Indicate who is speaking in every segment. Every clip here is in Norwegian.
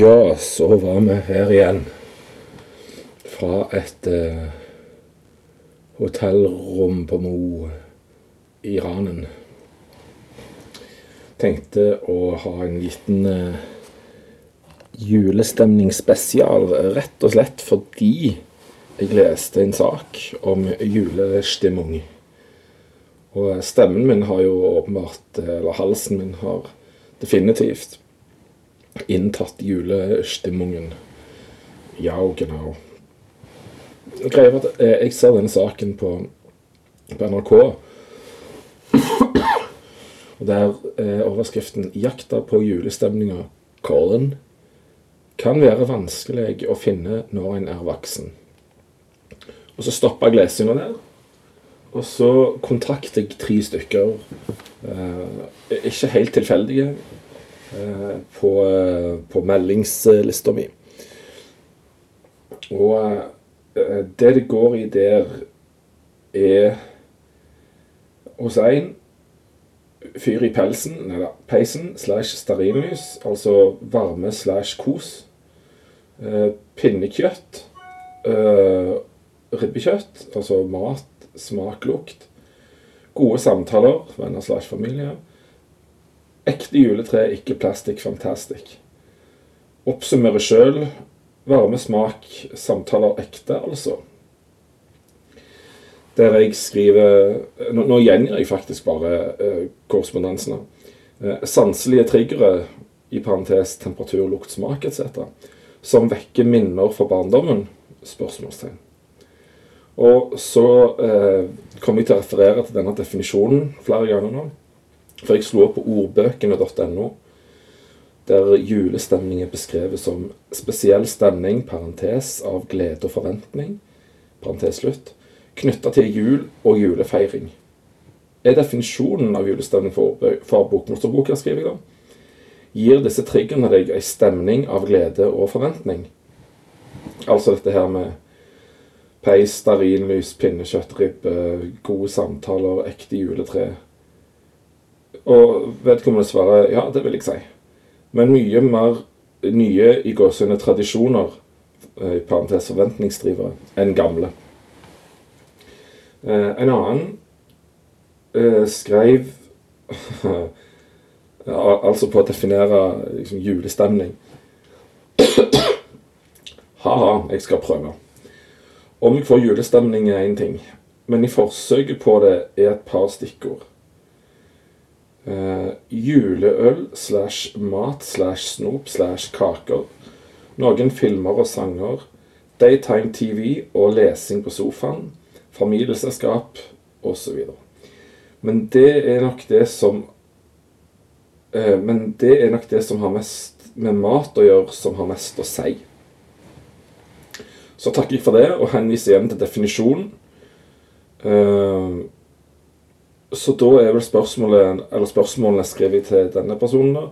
Speaker 1: Ja, så var vi her igjen. Fra et eh, hotellrom på Mo i Ranen. Tenkte å ha en liten eh, julestemningsspesial, rett og slett fordi jeg leste en sak om julestemning. Og stemmen min har jo åpenbart, eller halsen min har definitivt inntatt julestemningen. Ja, genau. Greia at jeg ser denne saken på, på NRK. Og der er overskriften 'Jakta på julestemninga', Colin, kan være vanskelig å finne når en er voksen. Og så stoppa jeg lesinga der. Og så kontakter jeg tre stykker, eh, ikke helt tilfeldige, eh, på, eh, på meldingslista mi. Og eh, det det går i der, er hos én fyr i pelsen, nei da, peisen slash stearinlys, altså varme slash kos. Eh, pinnekjøtt. Eh, ribbekjøtt, altså mat, smak, lukt. Gode samtaler, venner slash familie. Ekte juletre, ikke plastikk, fantastic. Oppsummere sjøl. Varme smak, samtaler ekte, altså. Der jeg skriver Nå, nå gjengir jeg faktisk bare eh, korrespondensene. Eh, sanselige triggere, i parentes temperatur, lukt, smak etc., som vekker minner fra barndommen? Spørsmålstegn. Og så eh, kommer jeg til å referere til denne definisjonen flere ganger nå. For jeg slo opp på ordbøkene.no, der julestemning er beskrevet som spesiell stemning, parentes, av glede og forventning, parentes slutt, knytta til jul og julefeiring. Er definisjonen av julestemning for, for bokmotorboka, skriver jeg da, gir disse triggerne deg ei stemning av glede og forventning. Altså dette her med peis, stearinlys, pinnekjøttribbe, gode samtaler, ekte juletre. Og vedkommende svarer ja, det vil jeg si. Men mye mer nye i gåsehudene tradisjoner, i parentes forventningsdrivere, enn gamle. Eh, en annen eh, skrev Altså på å definere liksom, julestemning. Ha-ha, jeg skal prøve. Om jeg får julestemning er én ting, men i forsøket på det er et par stikkord. Eh, juleøl slash mat slash snop slash kaker. Noen filmer og sanger. Daytime TV og lesing på sofaen. Familieselskap osv. Men det er nok det som eh, Men det er nok det som har mest med mat å gjøre, som har mest å si. Så takker jeg for det, og henviser igjen til definisjonen. Eh, så da er vel spørsmålet, eller spørsmålene skrevet til denne personen, da.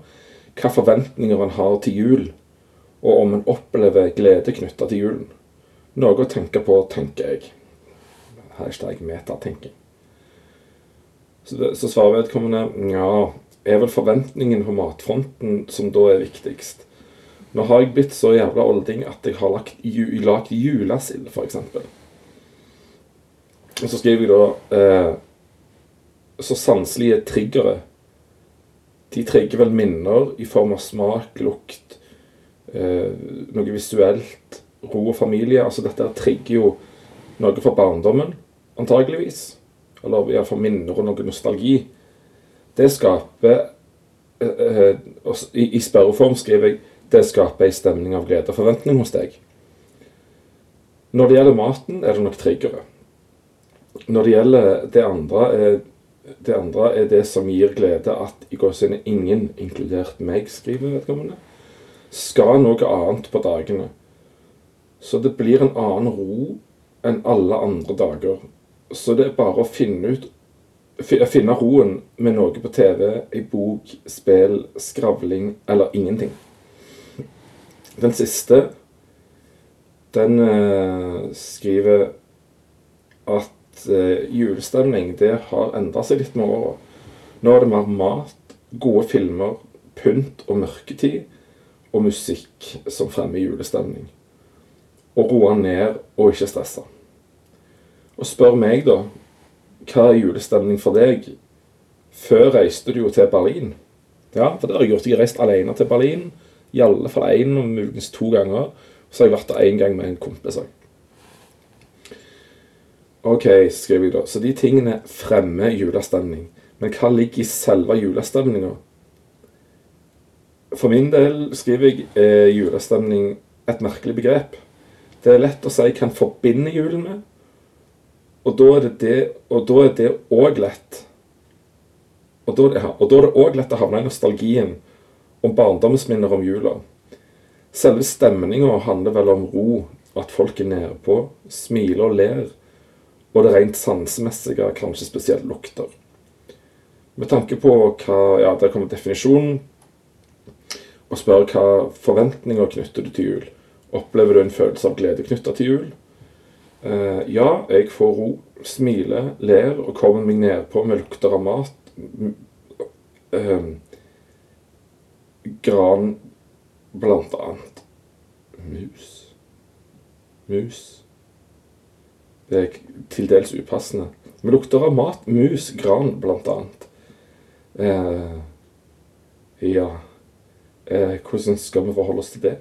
Speaker 1: Hva forventninger han har til jul, og om han opplever glede knytta til julen. Noe å tenke på, tenker jeg. Hashtag metatenking. Så, det, så svarer vedkommende ja, er vel forventningen på matfronten som da er viktigst. Nå har jeg blitt så jævla olding at jeg har lagt, ju, lagt julesild, f.eks. Og så skriver jeg da eh, Så sanselige triggere De trigger vel minner i form av smak, lukt, eh, noe visuelt, ro og familie. Altså dette trigger jo noe fra barndommen, antageligvis. Eller iallfall minner og noe nostalgi. Det skaper eh, eh, I, i spørreform skriver jeg det skaper ei stemning av glede og forventning hos deg. Når det gjelder maten, er det nok triggere. Når det gjelder det andre, er det, andre er det som gir glede at i gåsehudene ingen, inkludert meg, skriver vedkommende, skal noe annet på dagene. Så det blir en annen ro enn alle andre dager. Så det er bare å finne ut finne roen med noe på TV, ei bok, spill, skravling eller ingenting. Den siste, den eh, skriver at eh, julestemning det har endra seg litt med åra. Nå er det mer mat, gode filmer, pynt og mørketid. og musikk som fremmer julestemning. Og roe ned og ikke stresse. Og spør meg, da, hva er julestemning for deg? Før reiste du jo til Berlin. Ja, for det har jeg gjort. Jeg har reist alene til Berlin. I alle fall én muligens to ganger. Så har jeg vært der én gang med en kompis òg. OK, skriver jeg da. Så de tingene fremmer julestemning. Men hva ligger i selve julestemninga? For min del skriver jeg er julestemning et merkelig begrep. Det er lett å si hva en forbinder julen med, og da er det det òg lett. Og da, ja, og da er det òg lett å havne i nostalgien om barndomsminner om jula. Selve stemninga handler vel om ro, at folk er nedpå, smiler og ler, og det rent sansemessige, kanskje spesielt lukter. Med tanke på hva Ja, der kommer definisjonen og spør hva forventninger knytter du til jul. Opplever du en følelse av glede knytta til jul? Eh, ja, jeg får ro, smiler, ler og kommer meg nedpå med lukter av mat. Uh, gran, blant annet. Mus. Mus. Er til dels upassende. Vi lukter av mat, mus, gran, annet. Uh, ja Eh, hvordan skal vi forholde oss til det?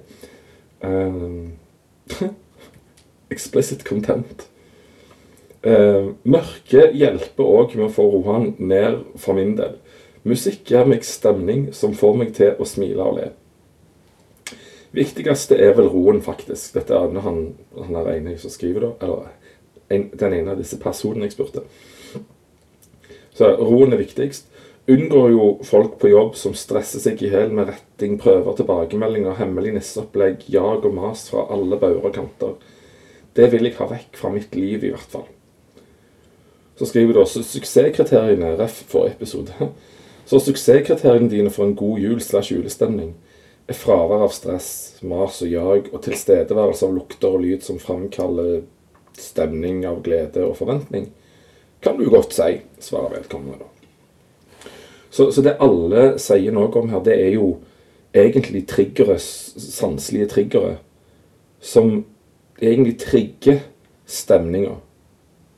Speaker 1: Eh, explicit content. Eh, mørke hjelper òg med å få roen ned for min del. Musikk gir meg stemning som får meg til å smile og le. Viktigste er vel roen, faktisk. Dette er han, han er enig som skriver, da. Eller en, den ene av disse personene jeg spurte. Så roen er viktigst unngår jo folk på jobb som stresser seg i hjel med retting, prøver, tilbakemeldinger, hemmelig nisseopplegg, jag og mas fra alle bauger og kanter. Det vil jeg ha vekk fra mitt liv, i hvert fall. Så skriver du også suksesskriteriene, ref. for episode. Så suksesskriteriene dine for en god jul slash julestemning er fravær av stress, mas og jag, og tilstedeværelse av lukter og lyd som framkaller stemning av glede og forventning. Kan du godt si, svarer vedkommende da. Så, så, det alle sier noe om her, det er jo egentlig triggere, sanselige triggere, som egentlig trigger stemninga.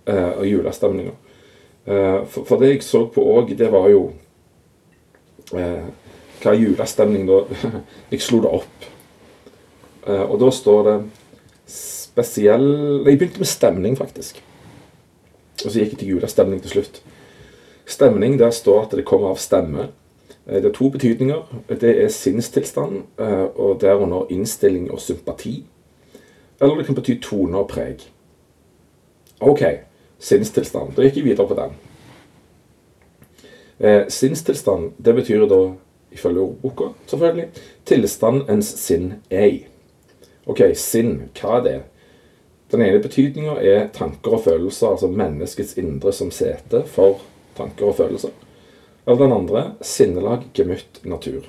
Speaker 1: Eh, og julestemninga. Eh, for, for, det jeg så på òg, det var jo eh, Hva er julestemning da? jeg slo det opp. Eh, og da står det spesiell Jeg begynte med stemning, faktisk. Og så gikk jeg til julestemning til slutt. Stemning, der står at det kommer av stemme. Eh, det er to betydninger. Det er sinnstilstand, eh, og derunder innstilling og sympati. Eller det kan bety tone og preg. OK, sinnstilstand. Da gikk jeg videre på den. Eh, sinnstilstand, det betyr da, ifølge ordboka, selvfølgelig, tilstand ens sinn er i. OK, sinn, hva er det? Den ene betydninga er tanker og følelser, altså menneskets indre som sete for tanker og følelser. Eller den andre sinnelag, gemytt, natur.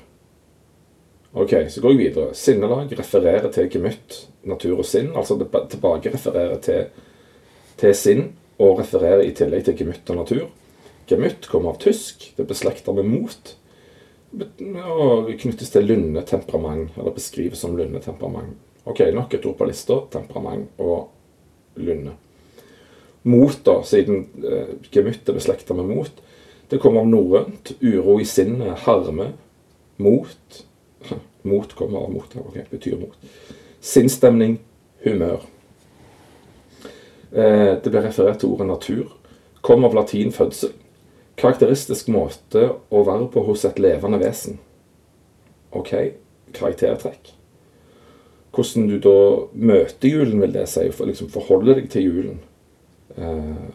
Speaker 1: Ok, Så går jeg videre. Sinnelag refererer til gemytt, natur og sinn. Altså tilbake refererer til, til sinn, og refererer i tillegg til gemytt og natur. Gemytt kommer av tysk. Det er beslekta med mot. Og knyttes til lundetemperament, eller beskrives som lundetemperament. Ok, nok et ord på lista. Temperament og lynne. mot, da, siden eh, gemytt er beslekta med mot. Det kommer av norrønt. Uro i sinnet, harme. Mot. Mot kommer av mot. Ok, betyr mot. Sinnsstemning, humør. Eh, det blir referert til ordet natur. Kom av latin fødsel. Karakteristisk måte å være på hos et levende vesen. Ok, karaktertrekk. Hvordan du da møter julen, vil det si. For liksom forholder deg til julen. Eh,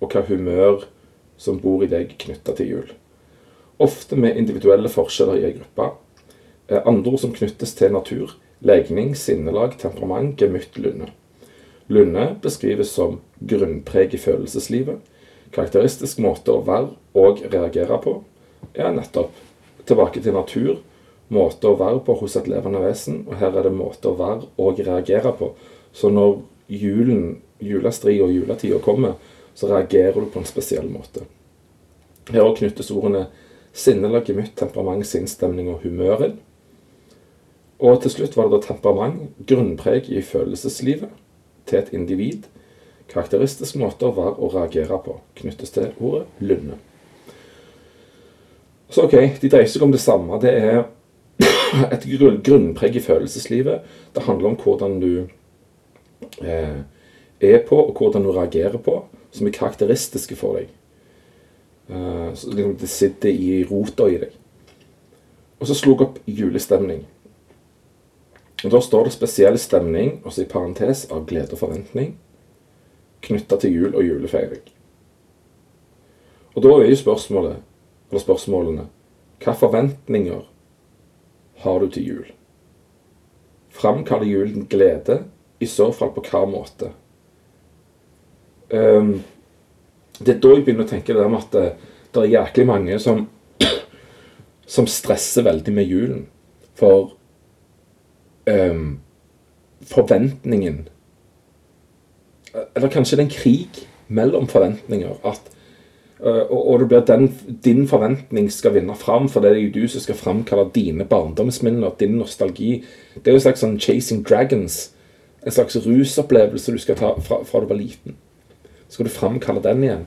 Speaker 1: og hva humør som bor i deg knytta til jul. Ofte med individuelle forskjeller i ei gruppe. Eh, andre ord som knyttes til natur. Legning, sinnelag, temperament, gemytt, lunde. Lunde beskrives som grunnpreg i følelseslivet. Karakteristisk måte å være og reagere på. er nettopp. Tilbake til natur. Måte å være på hos et levende vesen. Og her er det måte å være og reagere på. Så når julen julestri og juletida kommer, så reagerer du på en spesiell måte. Her knyttes ordene sinnelag, gemytt, temperament, sinnsstemning og humør inn. Og til slutt var det da temperament, grunnpreg i følelseslivet til et individ. Karakteristisk måte å være og reagere på, knyttes til ordet lynne. Så ok, de dreier seg om det samme. Det er et grunnpreg i følelseslivet. Det handler om hvordan du eh, er på, og hvordan du reagerer på, som er karakteristiske for deg. Eh, så liksom det sitter i rota i deg. Og så slo jeg opp julestemning. Og Da står det spesiell stemning, også i parentes, av glede og forventning, knytta til jul og julefeiring. Og da er jo spørsmålet, eller spørsmålene Hva forventninger har du til jul? Framkaller julen glede? I så fall på hva måte? Um, det er da jeg begynner å tenke det der med at det, det er jæklig mange som, som stresser veldig med julen. For um, forventningen Eller kanskje det er en krig mellom forventninger. At, og, og, det blir den, din forventning skal vinne fram, for det er jo du som skal framkalle dine barndomsminner, din nostalgi. Det er jo en slags sånn Chasing Dragons. En slags rusopplevelse du skal ta fra, fra du var liten. Så skal du framkalle den igjen.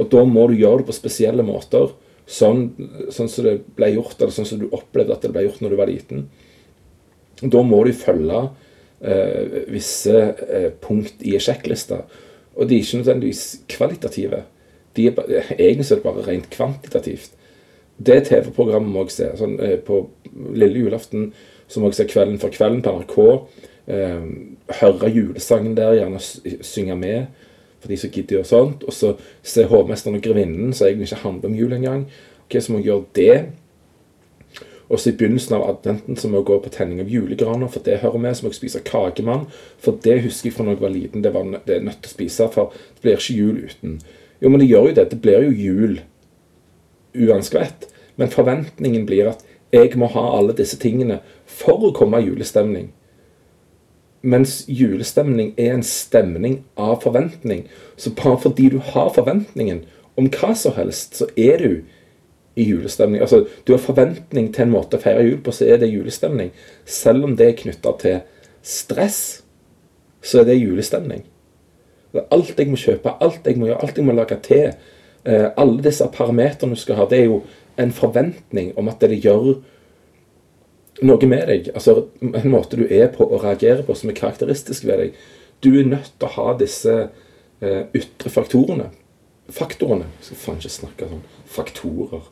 Speaker 1: Og da må du gjøre det på spesielle måter. Sånn, sånn som det ble gjort, eller sånn som du opplevde at det ble gjort når du var liten. Da må du følge eh, visse eh, punkt i sjekklista. Og de er ikke nødvendigvis kvalitative. De er egentlig er det bare rent kvantitativt. Det TV-programmet må jeg se. Sånn, eh, på lille julaften så må jeg se Kvelden for kvelden på NRK. Eh, høre julesangen der, gjerne synge med for de som gidder og sånt. Og så se Hovmesteren og Grevinnen, som egentlig ikke handler om jul engang. Okay, så må jeg gjøre det. Og så i begynnelsen av adventen så må jeg gå på tenning av julegraner, for det hører med. Så må jeg spise kakemann, for det husker jeg fra da jeg var liten. Det var det er nødt til å spise, for det blir ikke jul uten. Jo, men det gjør jo det. Det blir jo jul uanskvett. Men forventningen blir at jeg må ha alle disse tingene for å komme i julestemning. Mens julestemning er en stemning av forventning. Så bare fordi du har forventningen om hva som helst, så er du i julestemning. Altså, Du har forventning til en måte å feire jul på, så er det julestemning. Selv om det er knytta til stress, så er det julestemning. Alt jeg må kjøpe, alt jeg må gjøre, alt jeg må lage til, eh, alle disse parametrene du skal ha, det er jo en forventning om at det gjør noe med deg. Altså en måte du er på og reagerer på som er karakteristisk ved deg. Du er nødt til å ha disse eh, ytre faktorene. Faktorene. Jeg skal faen ikke snakke sånn. Faktorer.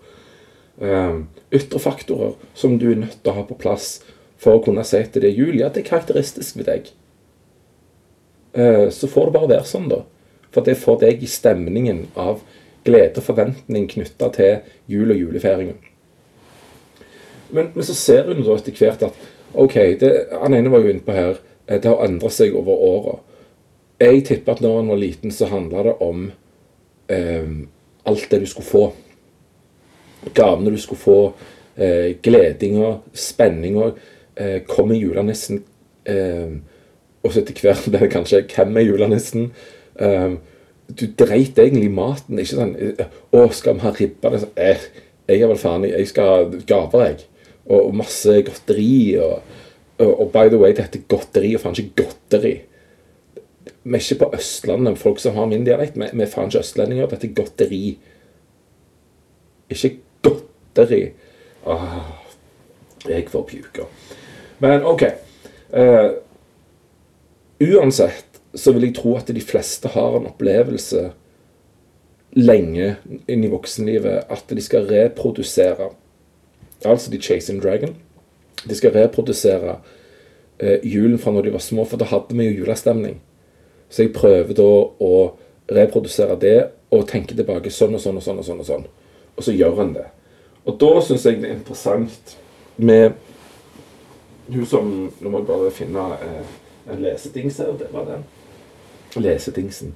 Speaker 1: Eh, ytre faktorer som du er nødt til å ha på plass for å kunne si til det Julia, at det er karakteristisk ved deg. Uh, så får det bare være sånn, da. For det får deg i stemningen av glede og forventning knytta til jul og julefeiringen. Men, men, så ser hun da etter hvert at OK, det, han ene var jo inne på her, eh, det har endra seg over åra. Jeg tipper at når han var liten, så handla det om eh, alt det du skulle få gavene du skulle få, eh, gledinga, spenninga. Eh, kommer julenissen? Eh, og så etter hvert ble det kanskje 'Hvem er julenissen?' Um, du dreit egentlig maten. ikke sånn, 'Å, skal vi ha ribba?' Det, eh, jeg er vel faen jeg skal ha gaver, jeg. Og, og masse godteri. Og, og, og, by the way, det heter godteri og faen ikke godteri. Vi er ikke på Østlandet, folk som har min dialekt. Vi, er faen ikke østlendinger. Dette er godteri. Ikke godteri. Åh, jeg får pjuker. Men OK. Uh, uansett så vil jeg tro at de fleste har en opplevelse lenge inn i voksenlivet at de skal reprodusere Altså de Chasing Dragon. De skal reprodusere eh, julen fra når de var små, for da hadde vi jo julestemning. Så jeg prøver da å reprodusere det og tenke tilbake sånn og sånn og sånn. Og sånn og sånn. Og så gjør en det. Og da syns jeg det er interessant med hun som Nå må jeg bare finne eh, en lesedings her. Det var den. Lesedingsen.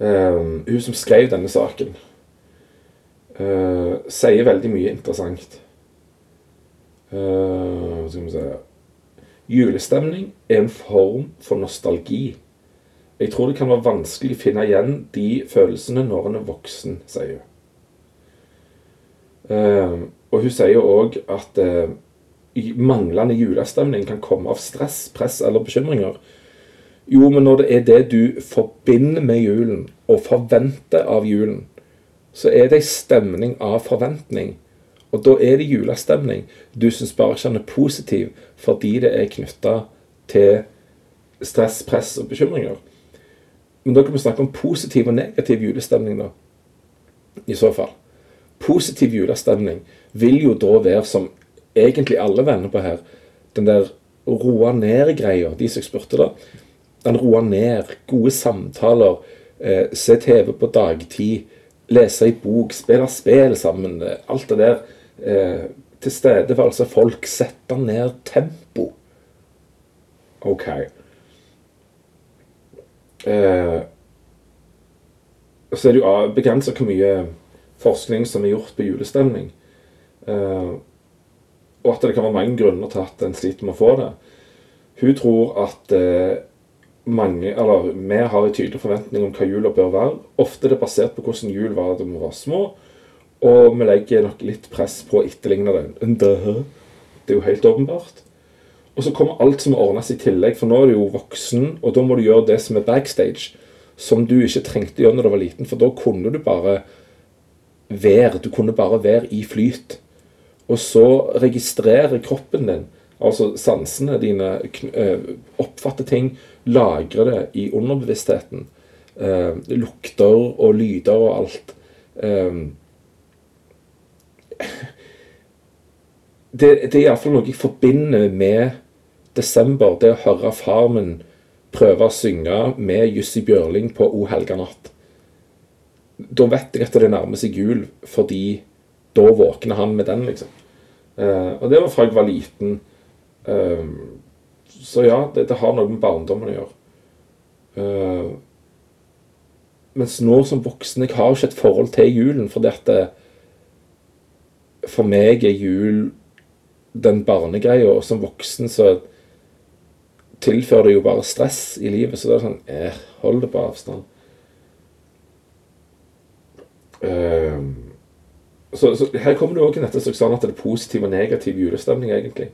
Speaker 1: Um, hun som skrev denne saken, uh, sier veldig mye interessant. Uh, skal vi se Julestemning er en form for nostalgi. Jeg tror det kan være vanskelig å finne igjen de følelsene når en er voksen, sier hun. Uh, og hun sier òg at uh, manglende julestemning kan komme av stress, press eller bekymringer. Jo, men når det er det du forbinder med julen, og forventer av julen, så er det ei stemning av forventning. Og da er det julestemning. Du syns bare ikke den er positiv fordi det er knytta til stress, press og bekymringer. Men da kan vi snakke om positiv og negativ julestemning, da. I så fall. Positiv julestemning vil jo da være, som egentlig alle venner på her, den der roa ned-greia. De som jeg spurte, da. Den roa ned. Gode samtaler. Eh, se TV på dagtid. Lese ei bok. Spille spill sammen. Alt det der. Eh, tilstedeværelse av folk. Sette ned tempo. OK. Eh, så er det jo begrensa hvor mye forskning som er gjort på julestemning. Eh, og at det kan være mange grunner til at en sliter med å få det. Hun tror at eh, mange, eller vi har en tydelig forventning om hva jula bør være. Ofte er det basert på hvordan jul var da vi var små. Og vi legger nok litt press på å etterligne den. Det er jo helt åpenbart. Og så kommer alt som må ordnes i tillegg, for nå er du jo voksen, og da må du gjøre det som er backstage, som du ikke trengte å gjøre når du var liten, for da kunne du bare være. Du kunne bare være i flyt. Og så registrerer kroppen din, altså sansene dine, eh, oppfatter ting, lagrer det i underbevisstheten. Eh, lukter og lyder og alt. Eh, det, det er iallfall noe jeg forbinder med desember, det å høre far min prøve å synge med Jussi Bjørling på O helga natt. Da vet jeg at det nærmer seg jul, fordi da våkner han med den, liksom. Uh, og det var fra jeg var liten. Uh, så ja, det, det, har noe med barndommen å gjøre. Uh, mens nå som voksen Jeg har ikke et forhold til julen, fordi at det, For meg er jul den barnegreia, og som voksen så tilfører det jo bare stress i livet. Så det er sånn eh, Hold det på avstand. Uh, så, så, Her kommer det òg dette sånn at det er positiv og negativ julestemning, egentlig.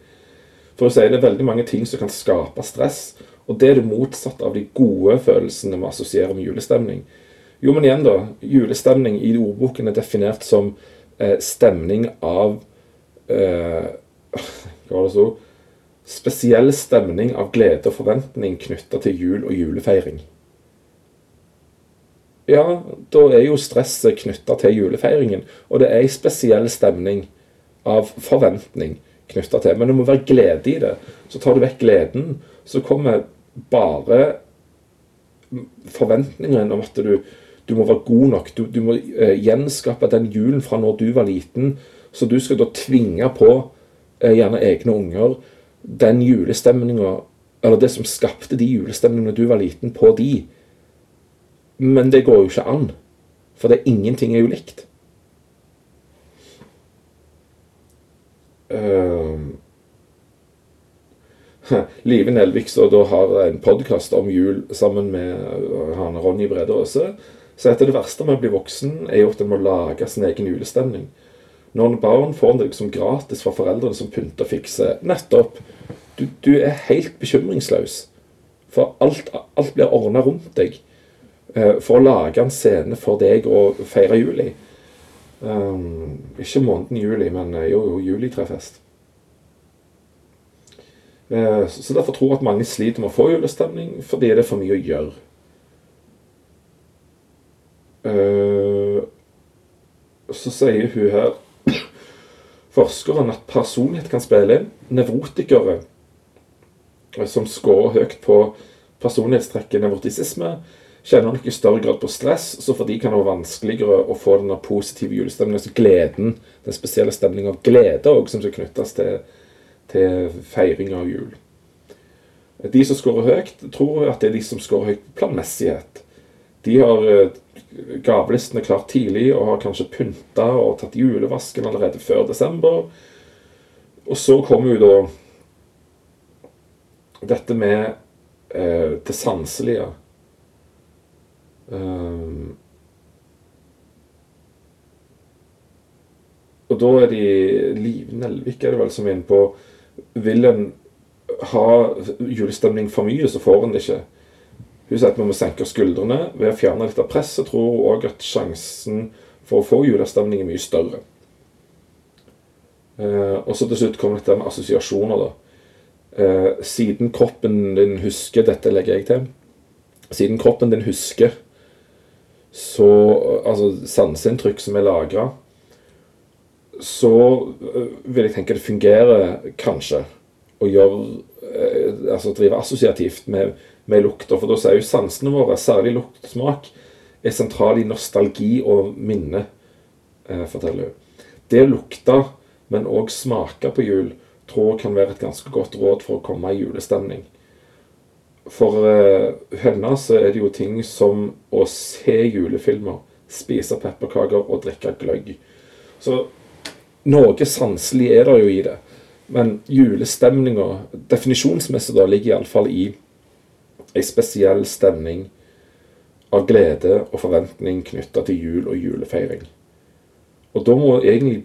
Speaker 1: For å si det er veldig mange ting som kan skape stress. Og det er det motsatte av de gode følelsene vi assosierer med julestemning. Jo, men igjen, da. Julestemning i ordboken er definert som eh, stemning av eh, Hva var det så? spesiell stemning av glede og forventning knytta til jul og julefeiring. Ja, da er jo stresset knytta til julefeiringen. Og det er ei spesiell stemning av forventning knytta til. Men det må være glede i det. Så tar du vekk gleden, så kommer bare forventningen om at du, du må være god nok. Du, du må uh, gjenskape den julen fra når du var liten. Så du skal da tvinge på uh, gjerne egne unger den julestemninga, eller det som skapte de julestemningene du var liten, på de. Men det går jo ikke an. For det ingenting er jo likt. Uh, Live Nelvik så da har en podkast om jul sammen med uh, han Ronny Brede Aase. Så etter det verste med å bli voksen er jo at en må lage sin egen julestemning. Når barn får det liksom gratis fra foreldrene som pynter og fikser nettopp du, du er helt bekymringsløs. For alt, alt blir ordna rundt deg for å lage en scene for deg å feire juli. Um, ikke måneden juli, men uh, jo, jo, julitrefest. Uh, så derfor tror jeg at mange sliter med å få julestemning fordi det er for mye å gjøre. så sier hun her forskeren at personlighet kan spille inn. Nevrotikere som scorer høyt på personlighetstrekket nevrotisisme, kjenner nok i større grad på stress, så for de kan det være vanskeligere å få den positive julestemningen, altså gleden, den spesielle stemningen av glede også, som skal knyttes til, til feiring av jul. De som skårer høyt, tror at det er de som skårer høyt på planmessighet. De har eh, gavelistene klart tidlig og har kanskje pynta og tatt julevasken allerede før desember. Og så kommer jo da dette med eh, det sanselige um, Og da er de Liv Nelvik er det vel som er inne på vil en ha julestemning for mye, så får en det ikke. Hun sier at vi må senke skuldrene. Ved å fjerne litt av presset tror hun òg at sjansen for å få julestemning er mye større. Uh, og så til slutt kommer dette med assosiasjoner. da. Uh, siden kroppen din husker Dette legger jeg til. Siden kroppen din husker så Altså sanseinntrykk som er lagra, så eh, vil jeg tenke det fungerer kanskje å gjøre eh, Altså drive assosiativt med, med lukter. For da sier jo sansene våre, særlig lukt og smak, er sentral i nostalgi og minne, eh, forteller hun. Det å lukte, men òg smake på jul, tror jeg kan være et ganske godt råd for å komme i julestemning. For uh, henne så er det jo ting som å se julefilmer, spise pepperkaker og drikke gløgg. Så noe sanselig er det jo i det. Men julestemninga, definisjonsmessig, da, ligger iallfall i ei spesiell stemning av glede og forventning knytta til jul og julefeiring. Og da må egentlig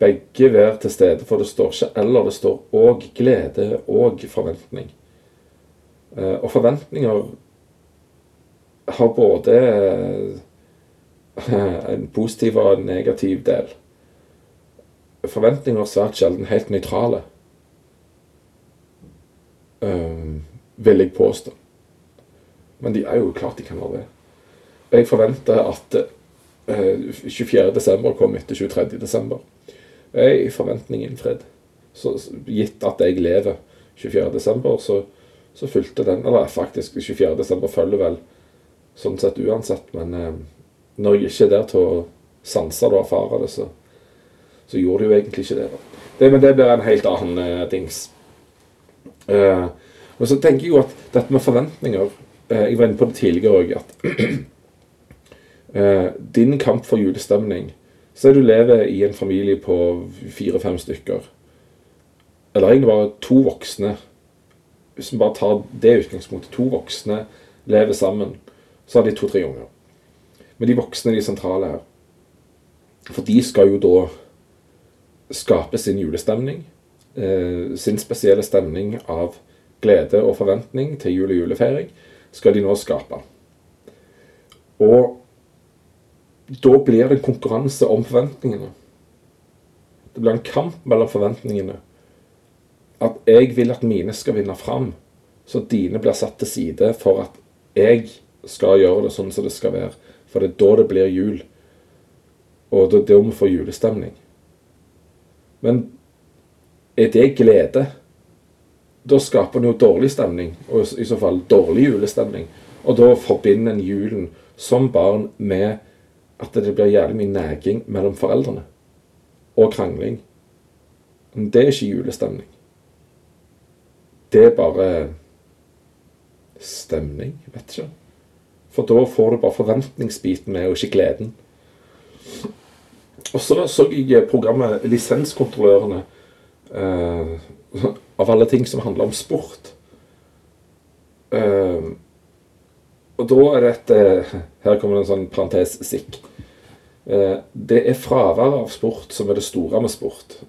Speaker 1: begge være til stede, for det står ikke 'eller', det står òg glede og forventning. Eh, og forventninger har både eh, en positiv og en negativ del. Forventninger er svært sjelden helt nøytrale, um, vil jeg påstå. Men de er jo klart de kan være det. Jeg forventer at uh, 24.12. kom etter 23.12. Jeg er i forventning innfridd. Gitt at jeg lever 24.12., så, så fulgte den Eller faktisk 24.12. følger vel sånn sett uansett, men eh, når jeg ikke er der til å sanse det og erfare det, så, så gjorde det jo egentlig ikke det. det men det blir en helt annen eh, dings. Eh, og så tenker jeg jo at dette med forventninger eh, Jeg var inne på det tidligere òg, at eh, din kamp for julestemning så er du lever i en familie på fire-fem stykker. Eller egentlig bare to voksne. Hvis vi bare tar det utgangspunktet, to voksne lever sammen, så har de to-tre unger. Men de voksne er de sentrale her. For de skal jo da skape sin julestemning. Eh, sin spesielle stemning av glede og forventning til jul og julefeiring skal de nå skape. Og da blir det en konkurranse om forventningene. Det blir en kamp mellom forventningene. At jeg vil at mine skal vinne fram, så dine blir satt til side for at jeg skal gjøre det sånn som det skal være. For det er da det blir jul. Og det er da vi får julestemning. Men er det glede? Da skaper en jo dårlig stemning, og i så fall dårlig julestemning. Og da forbinder en julen som barn med at det blir jævlig mye neging mellom foreldrene. Og krangling. Men det er ikke julestemning. Det er bare stemning. Vet ikke. For da får du bare forventningsbiten med, og ikke gleden. Og så så jeg programmet Lisenskontrollørene. Eh, av alle ting som handler om sport. Eh, og da er dette Her kommer det en sånn parentes sikk. Eh, det er fraværet av sport som er det store med sport.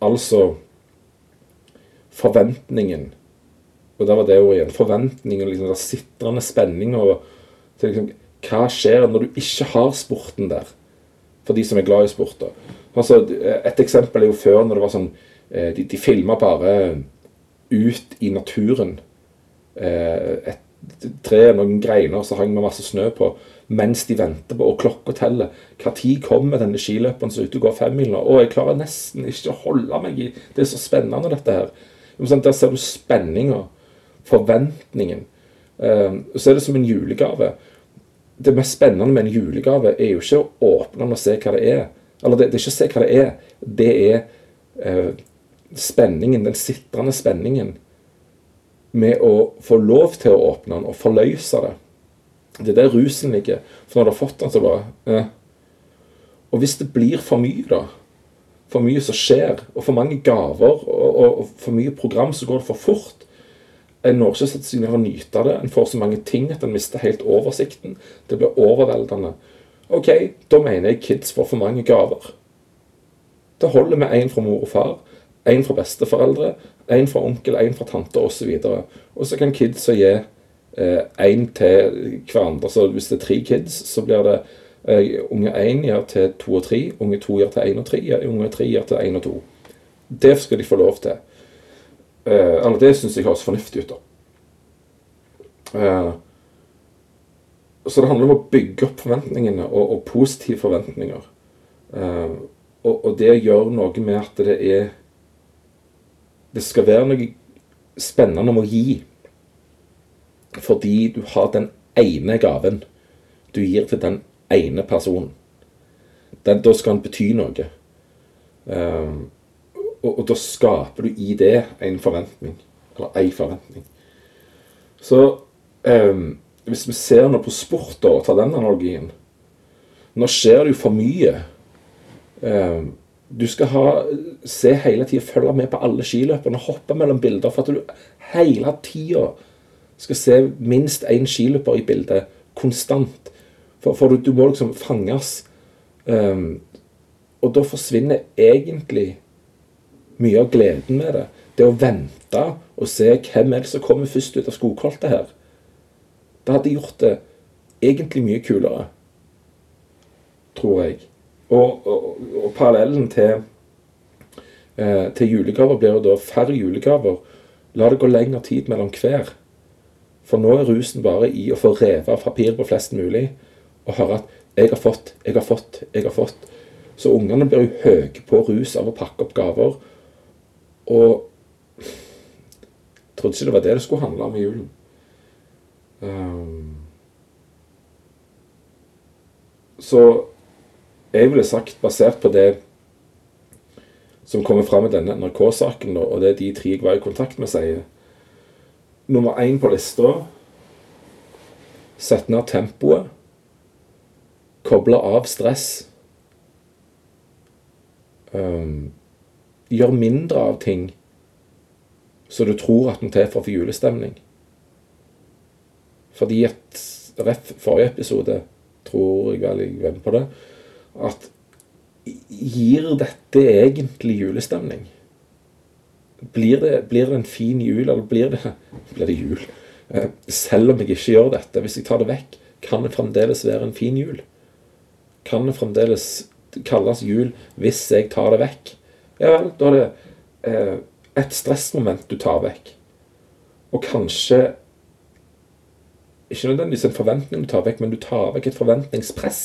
Speaker 1: Altså forventningen. Og der var det ordet igjen. Forventningen, liksom, den sitrende spenninga. Liksom, hva skjer når du ikke har sporten der? For de som er glad i sport. Altså, et eksempel er jo før når det var sånn eh, De, de filma bare ut i naturen. Eh, et tre, noen greiner som hang med masse snø på, mens de venter på, og klokka teller. Når kommer denne skiløperen som er ute og går femmila? Å, jeg klarer nesten ikke å holde meg i Det er så spennende, dette her. Der ser du spenninga, forventningen. Ehm, så er det som en julegave. Det mest spennende med en julegave er jo ikke å åpne den og se hva det er. Eller det, det er ikke å se hva det er. Det er eh, spenningen, den sitrende spenningen med å få lov til å åpne den og forløse det. Det er der rusen ligger. For når du har fått den, så bare eh. Og hvis det blir for mye, da, for mye som skjer, og for mange gaver, og, og, og for mye program, så går det for fort. En når ikke sett seg ned og nyte det. En får så mange ting at en mister helt oversikten. Det blir overveldende. OK, da mener jeg kids får for mange gaver. Det holder med én fra mor og far. En fra besteforeldre, en fra onkel, en fra tante osv. Og så kan kidsa gi én eh, til hverandre. Så hvis det er tre kids, så blir det unge 1 gjør til 2 og 3, unge 2 gjør til 1 og 3, unge 3 gjør til 1 og 2. Det skal de få lov til. Eh, eller det syns jeg høres fornuftig ut, da. Eh, så det handler om å bygge opp forventningene, og, og positive forventninger. Eh, og, og det gjør noe med at det er Det skal være noe spennende om å gi. Fordi du har den ene gaven du gir til den ene personen. Den, da skal den bety noe. Um, og, og, da skaper du i det en forventning. Eller ei forventning. Så um, hvis vi ser nå på sport, og tar den analogien Nå skjer det jo for mye. Um, du skal ha, se hele tida, følge med på alle skiløperne, hoppe mellom bilder. For at du hele tida skal se minst én skiløper i bildet konstant. For, for du, du, må liksom fanges. Um, og da forsvinner egentlig mye av gleden med det. Det å vente og se hvem er det som kommer først ut av skogholtet her. Det hadde gjort det egentlig mye kulere, tror jeg. Og, og, og parallellen til, eh, til julegaver blir jo da færre julegaver. La det gå lengre tid mellom hver. For nå er rusen bare i å få revet av papir på flest mulig og høre at 'jeg har fått, jeg har fått, jeg har fått'. Så ungene blir jo høye på rus av å pakke opp gaver. Og jeg trodde ikke det var det det skulle handle om i julen. Um, så jeg ville sagt, basert på det som kommer fram i denne NRK-saken, og det de tre jeg var i kontakt med, sier nummer én på lista Sett ned tempoet. Koble av stress. Um, gjør mindre av ting som du tror at den til for julestemning. Fordi at Ref forrige episode, tror jeg vel jeg var på det, at gir dette egentlig julestemning? Blir det, blir det, en fin jul, eller blir det, blir det jul? Eh, selv om jeg ikke gjør dette, hvis jeg tar det vekk, kan det fremdeles være en fin jul? Kan det fremdeles kalles jul hvis jeg tar det vekk? Ja vel, da er det eh, et stressmoment du tar vekk. Og kanskje ikke nødvendigvis en forventning du tar vekk, men du tar vekk et forventningspress.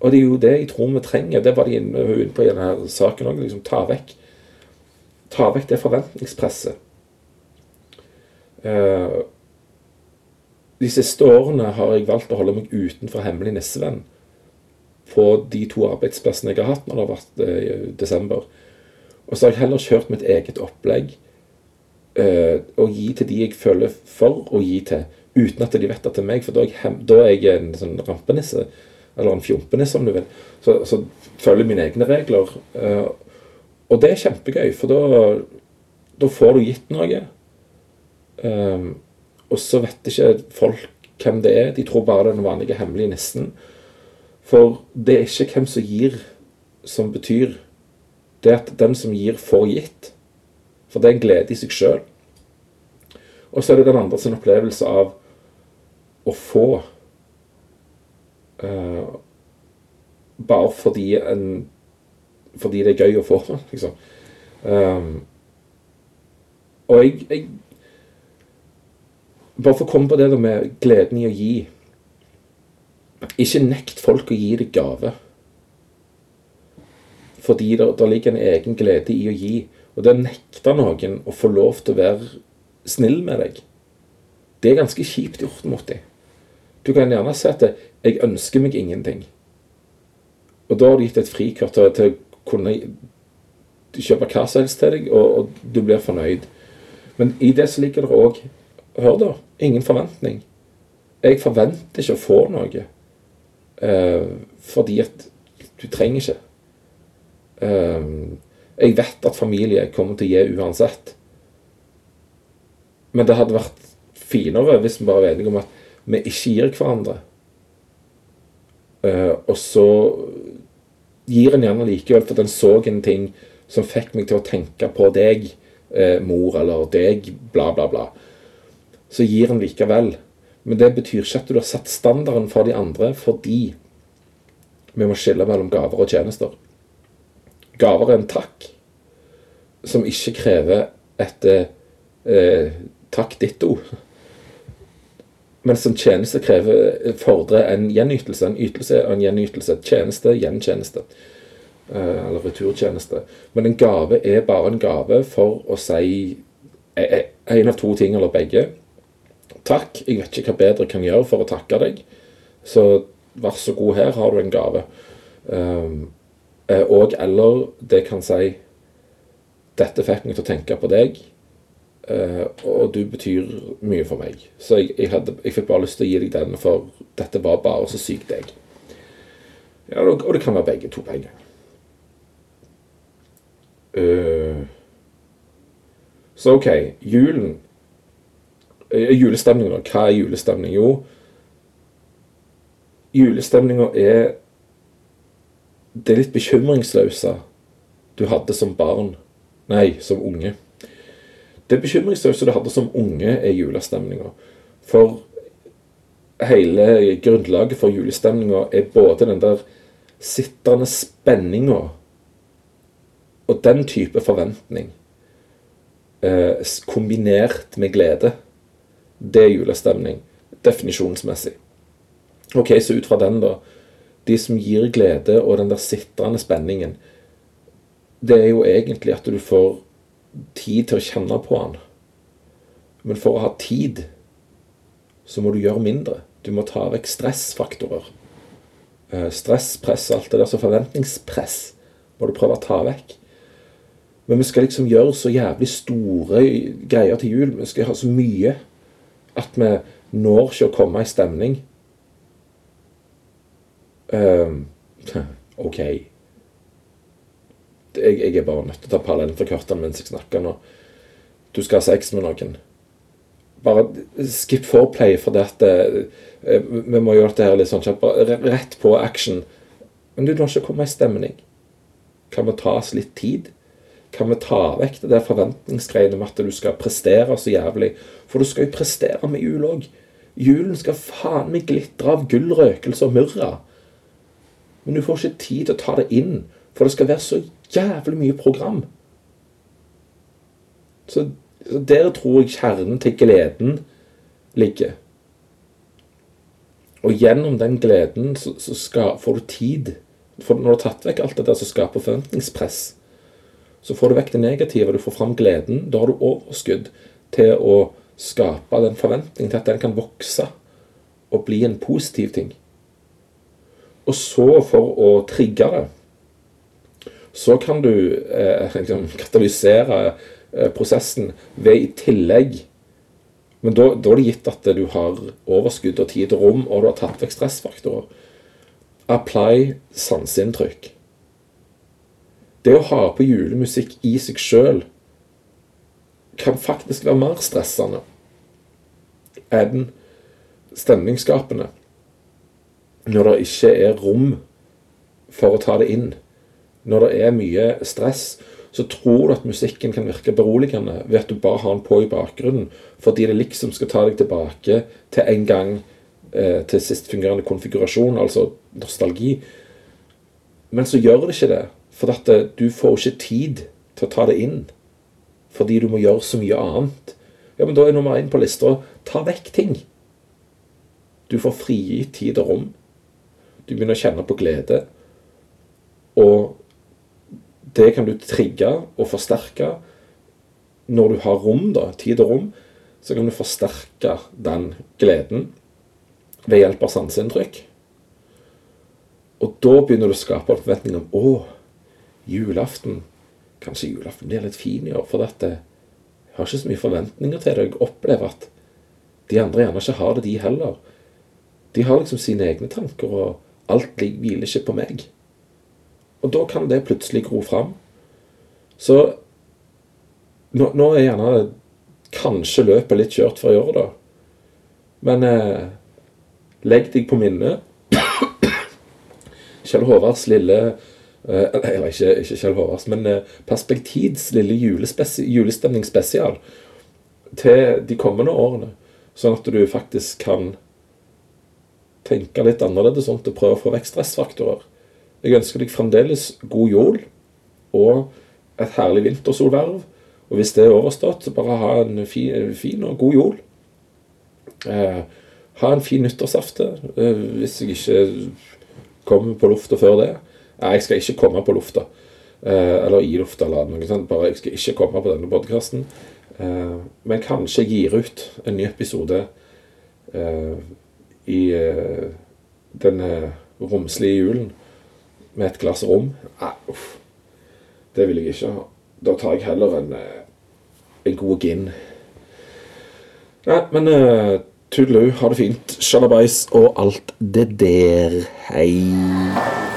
Speaker 1: Og det er jo det jeg tror vi trenger. Det var de inne, på i denne saken òg. Liksom, ta vekk ta vekk det forventningspresset. Eh, de siste årene har jeg valgt å holde meg utenfor Hemmelig nissevenn på de to arbeidsplassene jeg har hatt når det har vært eh, desember. Og så har jeg heller kjørt mitt eget opplegg eh, og gi til de jeg føler for å gi til, uten at de vet at det er meg. For da er jeg, da er jeg en sånn rampenisse, eller en fjompenisse om du vil. Så, så følger mine egne regler. Og det er kjempegøy, for da, da får du gitt noe. Um, og så vet ikke folk hvem det er. De tror bare det er den vanlige hemmelige nissen. For det er ikke hvem som gir, som betyr. Det er at den som gir, får gitt. For det er en glede i seg sjøl. Og så er det den andre sin opplevelse av å få. Uh, bare fordi en fordi det er gøy å få liksom. Um, og jeg, jeg, Bare for å komme på det med gleden i å gi. Ikke nekt folk å gi deg gave. Fordi det, ligger en egen glede i å gi. Og det å nekte noen å få lov til å være snill med deg, det er ganske kjipt gjort mot dem. Du kan gjerne si at 'jeg ønsker meg ingenting'. Og da har du gitt et frikort til, til kunne kjøpe hva som helst til deg, og, og, du blir fornøyd. Men i det så ligger det òg Hør, da. Ingen forventning. Jeg forventer ikke å få noe. Eh, fordi at du trenger ikke. Eh, jeg vet at familie kommer til å gi uansett. Men det hadde vært finere hvis vi bare var enige om at vi ikke gir hverandre. Eh, og så gir en gjerne likevel, for den så en ting som fikk meg til å tenke på deg, eh, mor, eller deg, bla, bla, bla. Så gir han likevel. Men det betyr ikke at du har satt standarden for de andre, fordi vi må skille mellom gaver og tjenester. Gaver er en takk som ikke krever et eh, takk ditto. Men som tjeneste krever fordrer en gjenytelse. En ytelse og en gjenytelse. Tjeneste, gjentjeneste. Eh, eller returtjeneste. Men en gave er bare en gave for å si eh, eh, en av to ting, eller begge. Takk, jeg vet ikke hva bedre kan gjøre for å takke deg. Så vær så god, her har du en gave. Um, og eller det kan si Dette fikk meg til å tenke på deg, uh, og du betyr mye for meg. Så jeg, jeg, hadde, jeg, fikk bare lyst til å gi deg den, for dette var bare så sykt deg. Ja, og det kan være begge to på en gang. Uh, så OK, julen uh, da. Hva er julestemning? Jo, julestemninga er det litt bekymringsløse du hadde som barn Nei, som unge. Det bekymringsløse du hadde som unge, er julestemninga. For hele grunnlaget for julestemninga er både den der sittende spenninga og den type forventning eh, kombinert med glede. Det er julestemning, definisjonsmessig. Ok, Så ut fra den, da de som gir glede, og den der sitrende spenningen, det er jo egentlig at du får tid til å kjenne på den. Men for å ha tid, så må du gjøre mindre. Du må ta vekk stressfaktorer. Eh, stress, press, alt det der. Så forventningspress må du prøve å ta vekk. Men vi skal liksom gjøre så jævlig store greier til jul. Vi skal ha så mye at vi når ikke å komme i stemning. Um, OK. Jeg, jeg, er bare nødt til å ta parallellen fra kortene mens jeg snakker nå. Du skal ha sex med noen. Bare skip foreplay, for det at uh, vi må gjøre dette litt sånn kjapt. Rett på action. Men du, når ikke ikke komme i stemning. Kan vi ta oss litt tid? Kan vi ta vekk det der forventningsgreiene med at du skal prestere så jævlig? For du skal jo prestere med jul òg. Julen skal faen meg glitre av gull, røkelse og myrra. Men du får ikke tid til å ta det inn, for det skal være så jævlig mye program. Så, der tror jeg kjernen til gleden ligger. Og gjennom den gleden så, så skal, får du tid. For når du har tatt vekk alt det der som skaper forventningspress, så får du vekk det negative. Du får fram gleden. Da har du overskudd til å skape den forventningen til at den kan vokse og bli en positiv ting. Og så, for å trigge det, så kan du eh, liksom, katalysere eh, prosessen ved i tillegg Men da, da, er det gitt at du har overskudd og tid og rom, og du har tatt vekk stressfaktorer. Apply sanseinntrykk. Det å ha på julemusikk i seg sjøl kan faktisk være mer stressende enn stemningsskapende når det ikke er rom for å ta det inn, når det er mye stress, så tror du at musikken kan virke beroligende ved at du bare har den på i bakgrunnen, fordi det liksom skal ta deg tilbake til en gang eh, til sist fungerende konfigurasjon, altså nostalgi. Men så gjør det ikke det, for at eh, du får ikke tid til å ta det inn. Fordi du må gjøre så mye annet. Ja, men Da er nummer én på lista ta vekk ting. Du får frigitt tid og rom. Du begynner å kjenne på glede. Og det kan du trigge og forsterke når du har rom, da, tid og rom. Så kan du forsterke den gleden ved hjelp av sanseinntrykk. Og da begynner du å skape en forventning om å, julaften Kanskje julaften blir litt fin i år, for dette, jeg har ikke så mye forventninger til det. Jeg opplever at de andre gjerne ikke har det, de heller. De har liksom sine egne tanker. og Alt hviler ikke på meg. Og da kan det plutselig gro fram. Så nå, nå er gjerne kanskje løpet litt kjørt for i år, da. Men eh, legg deg på minnet Kjell Håvards lille eller ikke, ikke Kjell Håvards, men eh, Perspektids lille julestemningsspesial til de kommende årene. Sånn at du faktisk kan tenke litt annerledes sånn, og prøve å få vekk stressfaktorer. Jeg ønsker deg fremdeles god jul og et herlig vintersolverv. Og hvis det er overstått, så bare ha en fin, fin og god jul. Eh, ha en fin nyttårsaften eh, hvis jeg ikke kommer på lufta før det. Nei, jeg skal ikke komme på lufta. Eh, eller i lufta, eller noe sånt. Bare jeg skal ikke komme på denne podkasten. Eh, men kanskje jeg gir ut en ny episode eh, i denne romslige julen med et glass rom. Nei, uff. Det vil jeg ikke ha. Da tar jeg heller en, en god gin. Nei, men uh, tudelu, ha det fint. Sjalabais og alt det der. Hei.